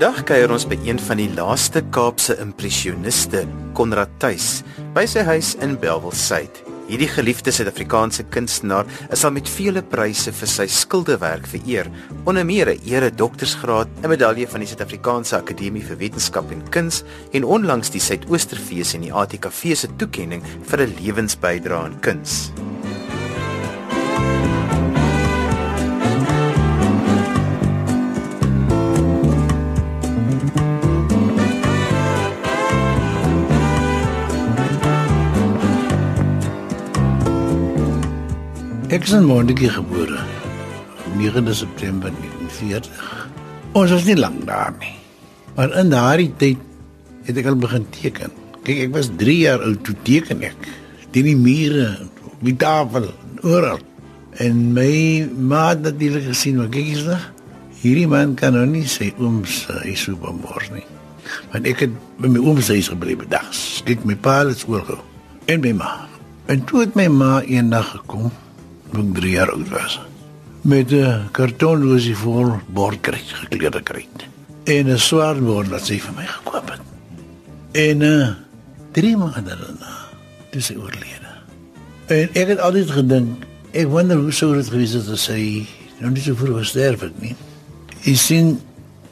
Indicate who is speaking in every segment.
Speaker 1: Vandag kuier ons by een van die laaste Kaapse impressioniste, Konrad Tuis, by sy huis in Bellville-Suid. Hierdie geliefde Suid-Afrikaanse kunstenaar is al met vele pryse vir sy skilderwerk vereer, onder meer 'n ere doktorsgraad, 'n medalje van die Suid-Afrikaanse Akademie vir Wetenskap en Kuns en onlangs die Suidoosterfees en die ATKV se toekenning vir 'n lewensbydrae aan kuns.
Speaker 2: Ek is in Mondekie gebore. 9 September 1940. Ons was nie lank daar nie. Maar in daardie tyd het ek al begin teken. Kyk, ek was 3 jaar oud toe teken ek. Teen die mure, op die tafel, oral. En my ma het natuurlik gesien, maar kyk eens nou. Hierdie man kan nou nie sy ooms uh, huis so bemors nie. Want ek het by my ooms huis gebly bedags. Kyk, my pa het skool gehou. En my ma. En toe het my ma eendag gekom toe ek 3 jaar oud was. Met 'n kartonloosie vol bordkryt gekleurde kryt. En 'n swaar bord wat sy vir my gekoop het. En uh, drie maande daarna dis sy oorlede. En ek het altyd gedink, ek wonder hoe sou dit gewees het as sy nou nie so vroeg gesterf het nie. Ek sien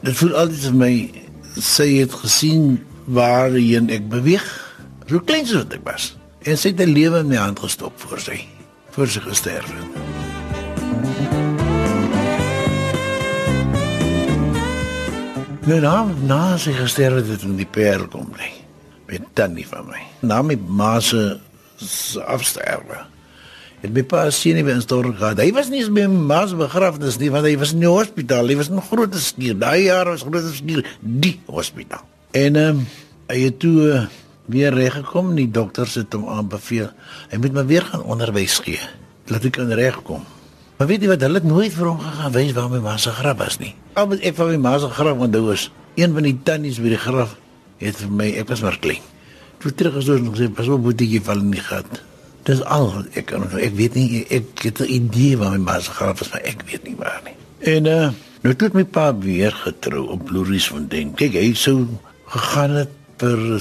Speaker 2: dit voel altyd vir my sy het gesien waarheen ek beweeg. So klein soos ek was. En sy het 'n lewe in my hand gestop vir sy voor sy gesterf het. Nou na, na sy gesterf het, het in die perl kom lê. Met tannie van my. Na my ma se afsterwe. Het my pa sien nie in storm gehad. Hy was nie eens by my ma se begrafnis nie, want hy was in die hospitaal. Hy was in groot skuur. Daai jaar was groot skuur die hospitaal. En ehm um, hy het toe uh, weer reg gekom. Die dokters het hom aanbeveel. Hy moet maar weer gaan onderwys gee. Laat ek kan regkom. Maar weet jy wat, hulle het nooit vir hom gegaan wys waar my ma se graf was nie. Al met ek van my ma se graf onthou is, een van die tannies by die graf het vir my, ek was maar klein. Toe terug is ons nog sê, pas op moet jy val nie gat. Dis al ek kan ek weet nie ek het 'n idee waar my ma se graf is, maar ek weet nie waar nie. En uh nou het my pa weer getrou op Louriesfontein. Kyk, hy sou gegaan het vir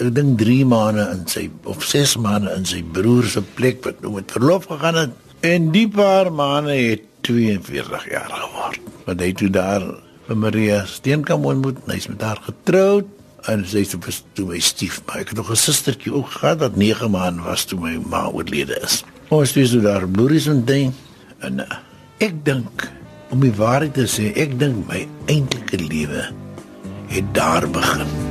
Speaker 2: ek dink 3 maande in sy of 6 maande in sy broer se plek wat nou met verlof gegaan het En die paar maande het 42 jaar geword. Want hy toe daar by Maria Steenkamp ontmoet, hy is met haar getroud en sy is toe my stief, maar ek het nog 'n sustertjie ook gehad wat 9 maande was toe my ma oorlede is. Ons het so daar bloeries en ding en uh, ek dink om die waarheid te sê, ek dink my eintlike lewe het daar begin.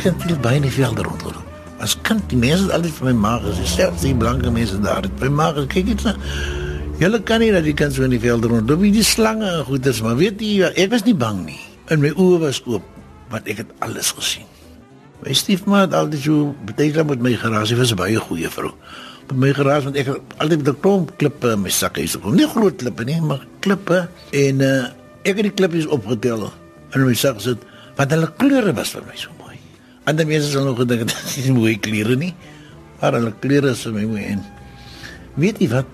Speaker 2: Ek het veel baie in die velde rondgeloop. As kind die mense het altyd vir my ma gesê, selfs die blanke mense daar het by ma gesê, kyk net na Julle kan nie dat die kind so in die velde rondloop, die slange en goeters, maar weet jy, ek was nie bang nie. En my oë was oop, want ek het alles gesien. My stiefma het altyd so baie met my geraas, sy was 'n baie goeie vrou. Met my geraas want ek het altyd met 'n klomp klippe in my sak hier gekom. Nie groot klippe nie, maar klippe en uh, ek het die klippies opgetel en in my sak gesit, want hulle kleure was vir my so Ander mense sal nog gedink dit is nie mooi klere nie. Maar hulle klere is my mooi en weet jy wat?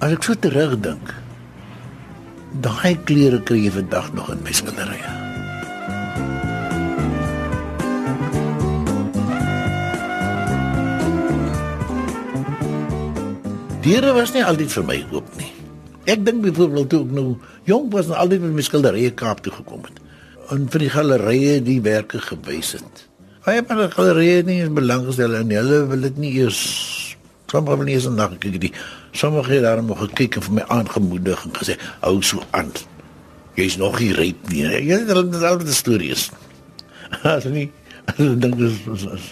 Speaker 2: As ek so terugdink, daai klere kry jy vandag nog in my skilderye. Diere was nie altyd vir my oop nie. Ek dink byvoorbeeld toe ek nou jong was, en altyd met my skilderye Kaap toe gekom het en vir die galerye die werke gewys het. Baie van die galerye nie is belanggestel en hulle wil dit nie eers sommige wil nie eens na kyk die sommige het daarom gekyk en vir my aangemoedig en gesê hou so aan. Jy's nog nie ryp nie. Jy het al die oude stories. As nie as ek dink dis is, is,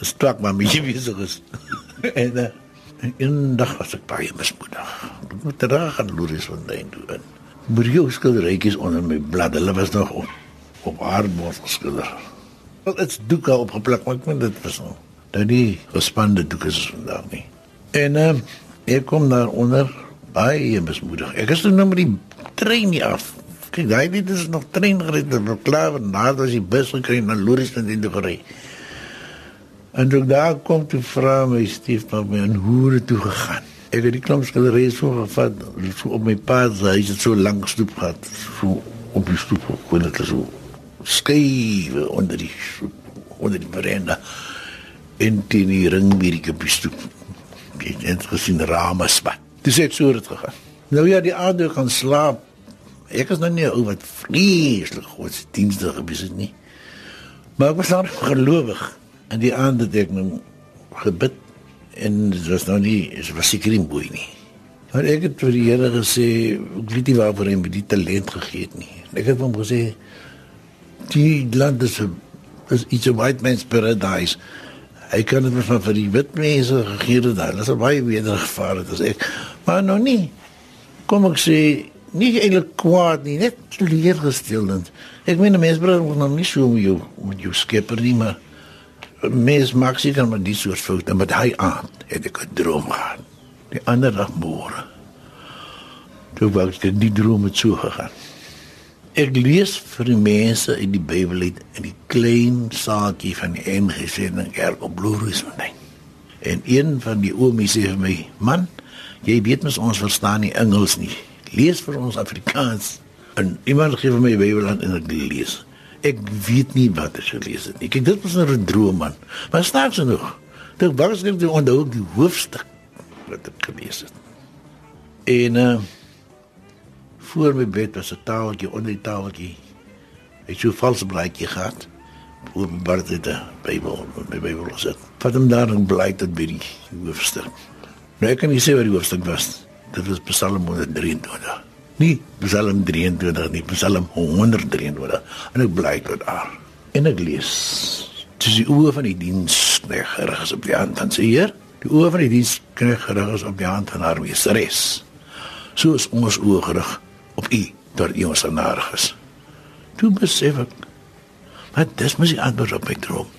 Speaker 2: is strak maar my besig is. en uh, en dag was ek baie mismoedig. Ek moet terug aan Lourdes van Dein toe in brio skilderytjies onder my blad. Hulle was nog op, op aardbord geskilder. Wel dit's doeke opgeplak, maar ek vind dit nou. Nou die gespande doeke is vandag nie. En ehm uh, ek kom daar onder baie besmoedig. Ek is nou met die trein nie af. Kyk, daai dit is nog trein gery, dit was klaar en daar was die bus gekry na Loris en in die gery. En toe daar kom toe vra my stiefpa my en hoe het toe gegaan. Ek het die klomp skilderye so gevat so op my pad, hy het so lank stoep gehad, so op die stoep kon dit so skei onder die onder die veranda in die ring by die stoep. Ek het gesien rame spat. Dis het so het gegaan. Nou ja, die aarde gaan slaap. Ek is nou nie ou wat vreeslik godsdienstig is dit nie. Maar ek was nog gelowig. En die aand het ek nou gebid en dit was nou nie, dit was seker nie mooi nie. Maar ek het vir die Here gesê, ek weet nie waarvoor hy my die talent gegee het nie. Ek het hom gesê die land is is iets a white man's paradise. Hy kan dit van vir die wit mense gegee het daar. Dit is baie beter gevaar het as ek. Maar nou nie. Kom ek sê nie eintlik kwaad nie, net leer gestelend. Ek meen 'n mens bring nog nie so met jou met jou skepper nie, maar mens maak seker maar die soort foute met hy aan het ek 'n droom gehad. Die ander dag môre toe wou ek die droom het so gegaan. Ek lees vir die mense in die Bybel uit in die klein saakie van die NGC en kerk op Bloerisfontein en een van die oomies sê vir my man jy weet mos ons verstaan nie Engels nie. Lees vir ons Afrikaans. En iemand gee vir my die Bybel aan en ek lees Ek weet nie wat ek gelees het nie. Kyk, dit was 'n droom man. Maar snaaks genoeg. Dit was net die onthou die hoofstuk wat ek gelees het. En uh voor my bed was 'n tafeltjie onder die tafeltjie. Ek so 'n valse blaadjie gehad. Hoe bord het die Bybel, my Bybel gesit. Wat hom daar in bly tot by die hoofstuk. Nou ek kan nie sê wat die hoofstuk was. Dit was Psalm 123 nie Psalm 23 nie, Psalm 123. En ek bly tot daar. En ek lees. Dis die oë van die dienskneg gerig is op die hand van sy Heer. Die oë van die dienskneg gerig is op die hand van haar meesteres. So is ons oë gerig op U, dat U ons genadig is. Toe besef ek, wat dis mos die antwoord op my droom.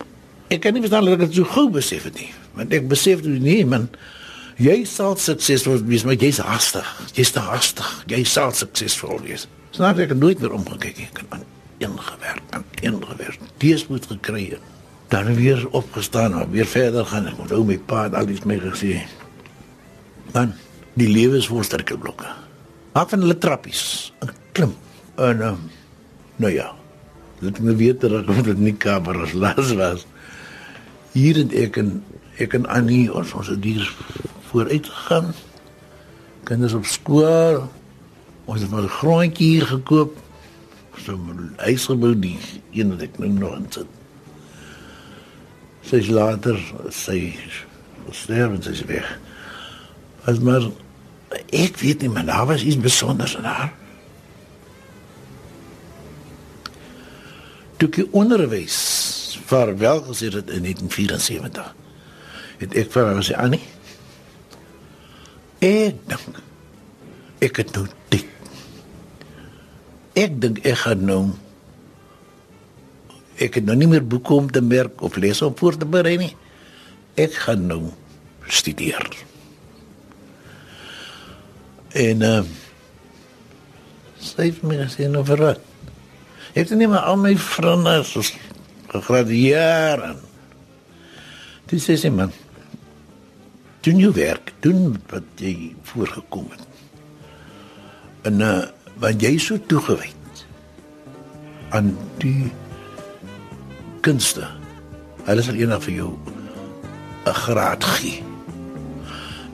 Speaker 2: Ek kan nie verstaan dat ek dit so gou besef het nie, want ek besef dit nie, man. Jy sal suksesvol wees, maar jy's haastig. Jy's te haastig. Jy sal suksesvol wees. Snaap ek nooit meer omgekyk nie. Ek kan ingewerk, aan ingewerk. Dies moet gekry het. Dan weer opgestaan weer verder gaan. Ek moet ou my pa al iets mee gesê. Man, die lewe is vol sterke blokke. Maak van hulle trappies. Klim. En um, nou ja. Dit moet weer terug kom dit nie kamer as las was. Hier het ek en ek en Annie ons ons dier vooruit gegaan. Kinders op skool. Ons het 'n grondjie hier gekoop. So 'n huisgebou die een wat ek nou nog in sit. Sy later sy sterf en sy is weg. As maar ek weet nie maar daar was iets besonders daar. Toe ek onderwys vir welgesê het in 1974 het ek vir haar gesê Annie Ek dink ek het nou dik. Ek dink ek gaan nou ek het nou nie meer boeke om te merk of lees op voor te berei nie. Ek gaan nou studeer. En uh sê my as jy nou verrat. Ek het nie maar al my vriende gegradueer. Dis sy man doen jou werk, doen wat jy voorgekom het. En uh wat jy so toegewyd aan die kunste. Hulle sal eendag vir jou 'n graad gee.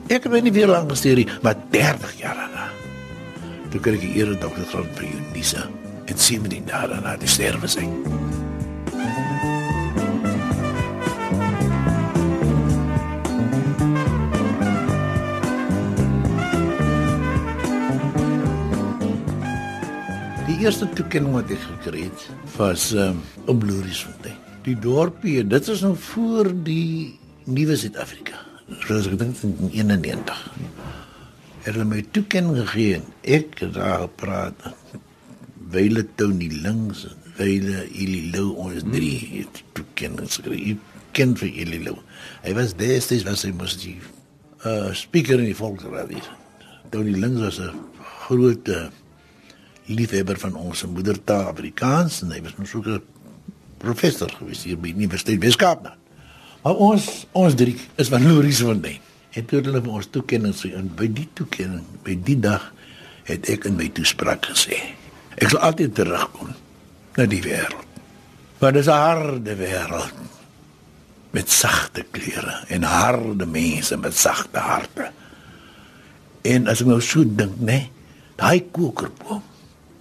Speaker 2: Ek het nie weer lank gestudeer nie, maar 30 jaar daarna. Toe kry ek die ere doktergraad by Unisa en sien my daarna die sterwe sy. Eerste toekenning wat ek gekry het was um, op Bloerisfontein. Die dorpie, dit is nou voor die nuwe Suid-Afrika. Soos ek dink in 91. Hulle het my toekenning gegee en ek het daar gepraat. Wyle Tony links, Wyle Ililo ons drie het toekennings gekry. Ek ken vir Ililo. Hy was destyds was hy mos die uh speaker in die volksraad. Tony links was 'n groot uh, liefhebber van ons moedertaal Afrikaans en hy was mos ook 'n professor gewees hier by Universiteit Weskaap. Maar ons ons drie is van Lourens van Dien. En toe hulle vir ons toekenning sê en by die toekenning, by die dag het ek in my toespraak gesê. Ek sal altyd terugkom na die wêreld. Maar dis 'n harde wêreld met sagte kleure en harde mense met sagte harte. En as ek nou so dink, nê, nee, daai kokerboom.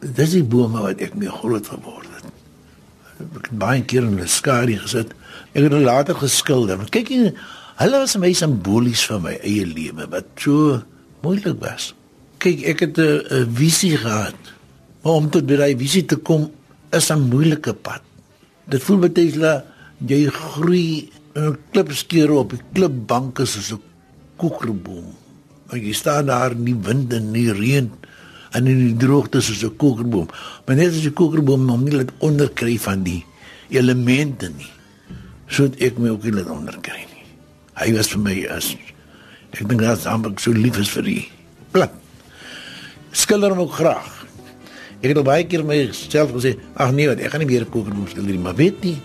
Speaker 2: Dis die bome wat ek mee groot geword het. Ek het baie keer in die skadu gesit. Ek het later geskilder. Kyk jy, hulle was my simbolies van my eie lewe wat so moeilik was. Kyk, ek het 'n visie gehad. Maar om tot by daai visie te kom is 'n moeilike pad. Dit voel baie jy jy groei 'n klipskeer op 'n klipbanke soos 'n kokerboom. Maar jy staan daar in die wind en die reën en in die droogte soos 'n kokerboom. Maar net as jy kokerboom hom nie laat onderkry van die elemente nie. So ek my ook nie laat onderkry nie. Hy was vir my as ek dink dat amper so lief is vir die plat. Skilder hom ook graag. Ek het al baie keer myself gesê, ag nee, ek gaan nie meer kokerboom skilder nie, maar weet jy,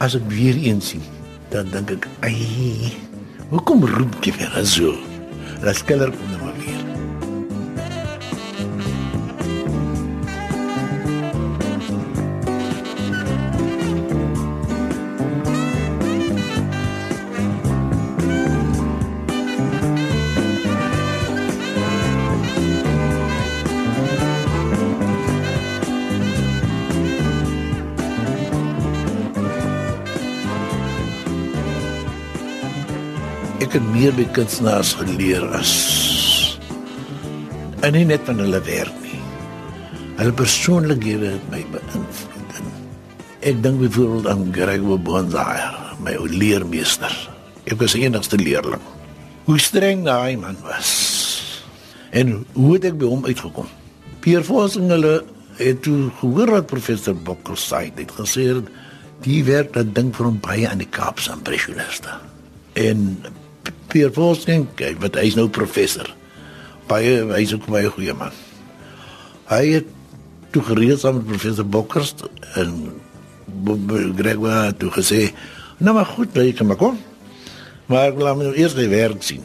Speaker 2: as ek weer een sien, dan dink ek, ai, hoekom roep jy weer so? Dat skilder kom nou maar weer. Ek het meer by kunstenaars geleer as en nie net van hulle werk nie. Hulle persoonlikhede het my beïnvloed. Ek dink byvoorbeeld aan Gregor Bonsair, my leermeester. Ek was sy enigste leerling. Hoe streng daai man was. En hoe het ek by hom uitgekom? Pierre Vossing hulle het toe gehoor wat professor Bokker sê. Het gesê die werk dat dink vir hom baie aan die Kaapse impressioniste. En Pierre Vossen, wat hy is nou professor. Baie hy's ook baie goeie man. Hy het toe gereed saam met professor Bokkers en Gregor toe gesê, "Nou maar goed, jy kan maar kom. Maar ek wil hom nou eers die werk sien."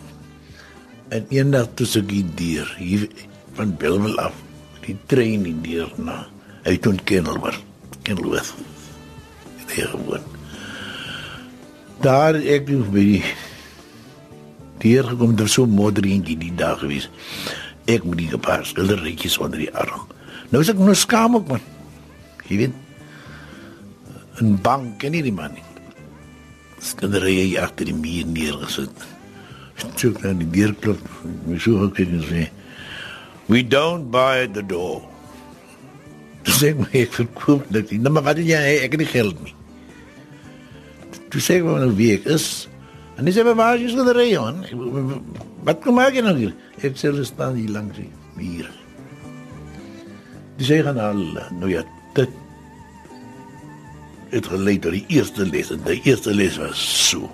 Speaker 2: En eendag toe sy gier hier van Belwel af, die trein in deur na hy toe Kenilworth, Kenilworth. Daar gewoon. Daar ek by die deur gekom het so modderentjie die dag gewees. Ek moet die paar skilderytjies onder die arm. Nou is ek nou skaam ook man. Jy weet. 'n bank en nie die man nie. Skilderye agter die muur neergesit. Ek het die deurklop, my so gekyk en sê, "We don't buy at the door." Dis ek my ek verkoop dit. Nou maar wat jy ek het nie geld nie. Toe sê ek maar nou wie ek is. En dis even waar jy sou ry aan. Wat kom maak jy nou hier? Ek sê hulle staan hier langs hier. Dis sê gaan al nou ja, dit het gelei tot die eerste les. En die eerste les was so.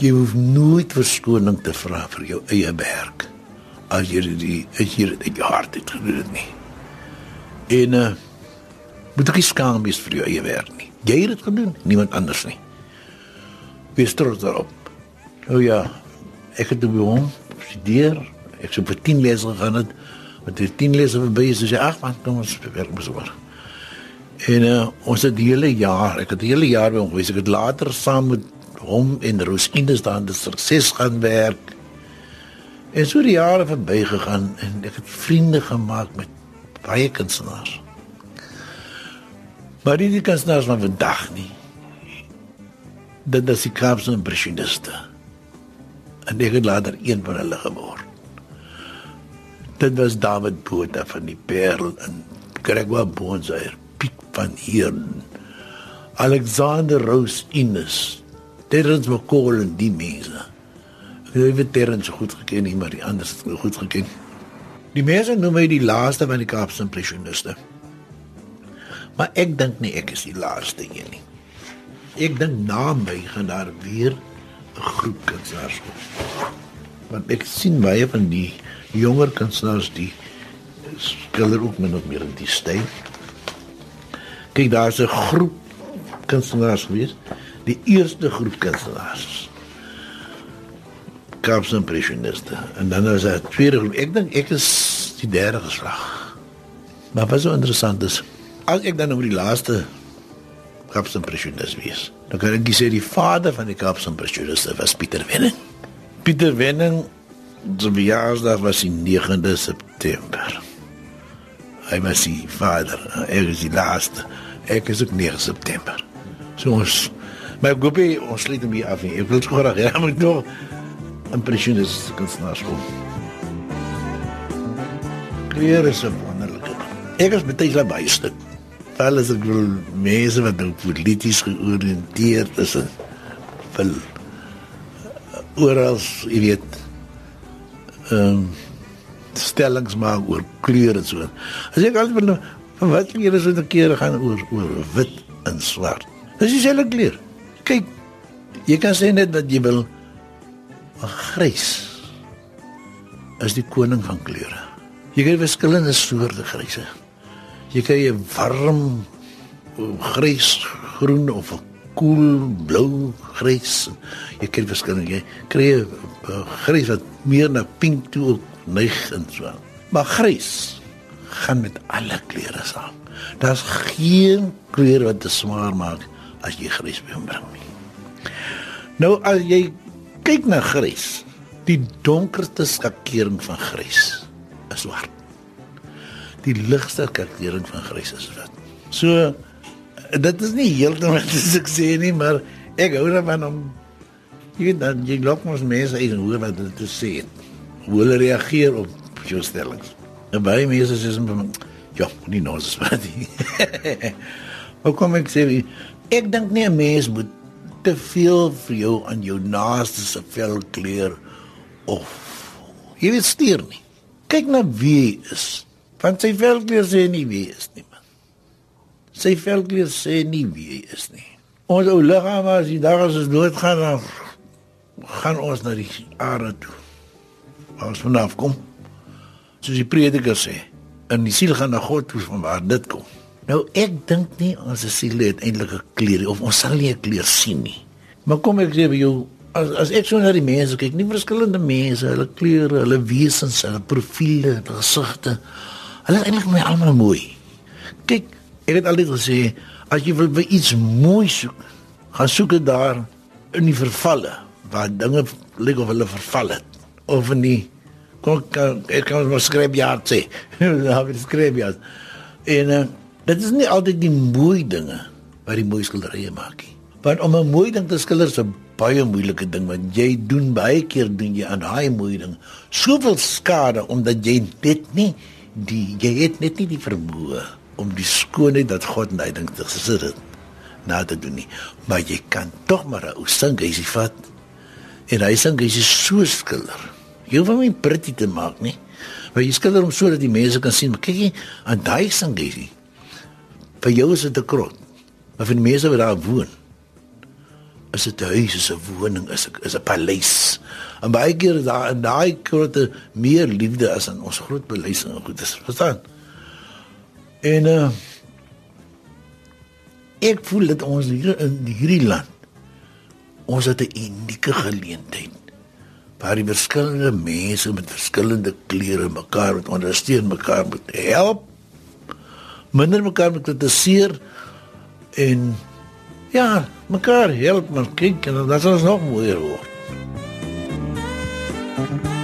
Speaker 2: Jy hoef nooit verskoning te vra vir jou eie werk as jy die as jy dit hard het gedoen het nie. En uh, moet jy skaam wees vir jou eie werk nie. Jy het dit gedoen, niemand anders nie wees trots daarop. Nou ja, ek het by hom gestudeer. Ek het vir 10 lesse gegaan het. Met die 10 lesse verby is hy ag man, kom ons werk besoek. En uh, ons het die hele jaar, ek het die hele jaar by hom gewees. Ek het later saam met hom en Rosines daar in die sukses gaan werk. En so die jare verby gegaan en ek het vriende gemaak met baie kunstenaars. Maar die kunstenaars van vandag nie dit is die Kaapse impressioniste. En ek het later een van hulle geword. Dit was David Botha van die Parel en Gregor Bonsair, Piet van Heerden, Alexander Rose Ines, Terrence McCall en die mense. Ek het Terrence goed geken, nie, maar die ander het goed geken. Die mense noem my die laaste van die Kaapse impressioniste. Maar ek dink nie ek is die laaste een nie ek dink na my gaan daar weer 'n groep kunstenaars kom. Want ek sien baie van die jonger kunstenaars die skilder ook min of meer in die styl. Kyk daar's 'n groep kunstenaars gewees Die eerste groep kunstenaars. Kaapse impressioniste. En dan is daar tweede groep. Ek dink ek is die derde geslag. Maar wat so interessant is, as ek dan oor die laaste Kaapse impressionist wees, dan kan ek sê die vader van die Kaapse impressioniste was Pieter Wenning. Pieter Wenning se verjaarsdag was die 9de September. Hy was die vader, ek is die laaste. Ek is ook 9 September. So ons maar goeie ons hom hier af. Ek wil graag ja, moet nog impressionist kunstenaars kom. Kleur is 'n wonderlike. Ek is baie baie stuk. Val is ek wil mense wat nou polities georiënteerd is en wil oral, jy weet, ehm um, stellings maak oor kleure en so. As ek altyd van van wat kleure is dit keer gaan oor oor wit en swart. Dis dieselfde kleur. Kyk, jy kan sê net dat jy wil 'n grys is die koning van kleure. Jy kry verskillende soorte gryse. Jy kry 'n warm grys, groen of 'n koel blou grys. Jy kry verskillende jy kry 'n grys wat meer na pink toe neig en so. Maar grys gaan met alle kleure saam. Daar's geen kleur wat te swaar maak as jy grys bring nie. Nou as jy kyk na grys. Die donkerste skakering van grys is swart. Die ligste skakering van grys is wit. So dit is nie heeltemal wat ek sê nie, maar ek hou daarvan om jy weet dan jy loop mos mense in hoe wat hulle te sê. Hoe hulle reageer op jou stellings. En baie mense sê soms ja, nie nou is dit nie. Hoe kom ek sê ek dink nie 'n mens moet te veel vir jou aan jou naaste se velkleur of jy weet stuur nie. Kyk na wie hy is. Van sy velkleur sê nie wie is nie man. Sy velkleur sê nie wie is nie. Ons ou liggaam as die dag as ons dood gaan dan gaan ons na die aarde toe. Ons vanaf kom. Soos die prediker sê, in die siel gaan na God toe van waar dit kom. Nou ek dink nie ons siel het eintlik 'n kleur of ons sal nie 'n kleur sien nie. Maar kom ek sê vir jou as as ek so na die mense kyk, nie verskillende mense, hulle kleure, hulle wesens, hulle profile, hulle gesigte. Hulle is eintlik my almal mooi. Kyk, ek het altyd gesê as jy wil vir iets mooi soek, gaan soek dit daar in die vervalle waar dinge lyk of hulle verval het of in die kom ek kan mos skryf ja sê. Nou het skryf ja. En uh, Dit is nie altyd die mooi dinge wat die mooi skilderye maak nie. Want om 'n mooi ding te skilder is 'n baie moeilike ding want jy doen baie keer doen jy aan daai mooi ding soveel skade omdat jy dit nie die jy het net nie die vermoë om die skoonheid dat God in daai ding te gesit het na te doen nie. Maar jy kan tog maar ou singesie vat en hy singesie so skilder. Jy hoef hom nie pretty te maak nie. Maar jy skilder hom sodat die mense kan sien, maar kyk jy aan daai singesie vir jou is dit 'n krot. Maar vir die mense wat daar woon, is dit 'n huis, is 'n woning, is 'n is 'n paleis. En baie keer daar in daai krotte meer liefde as in ons groot paleis en goed is. Verstaan? En uh ek voel dit ons hier in hierdie land ons het 'n unieke geleentheid waar die verskillende mense met verskillende kleure mekaar met ondersteun mekaar moet help minder mekaar met kritiseer en ja, mekaar help maar kyk en dan sal ons nog mooier word. Thank you.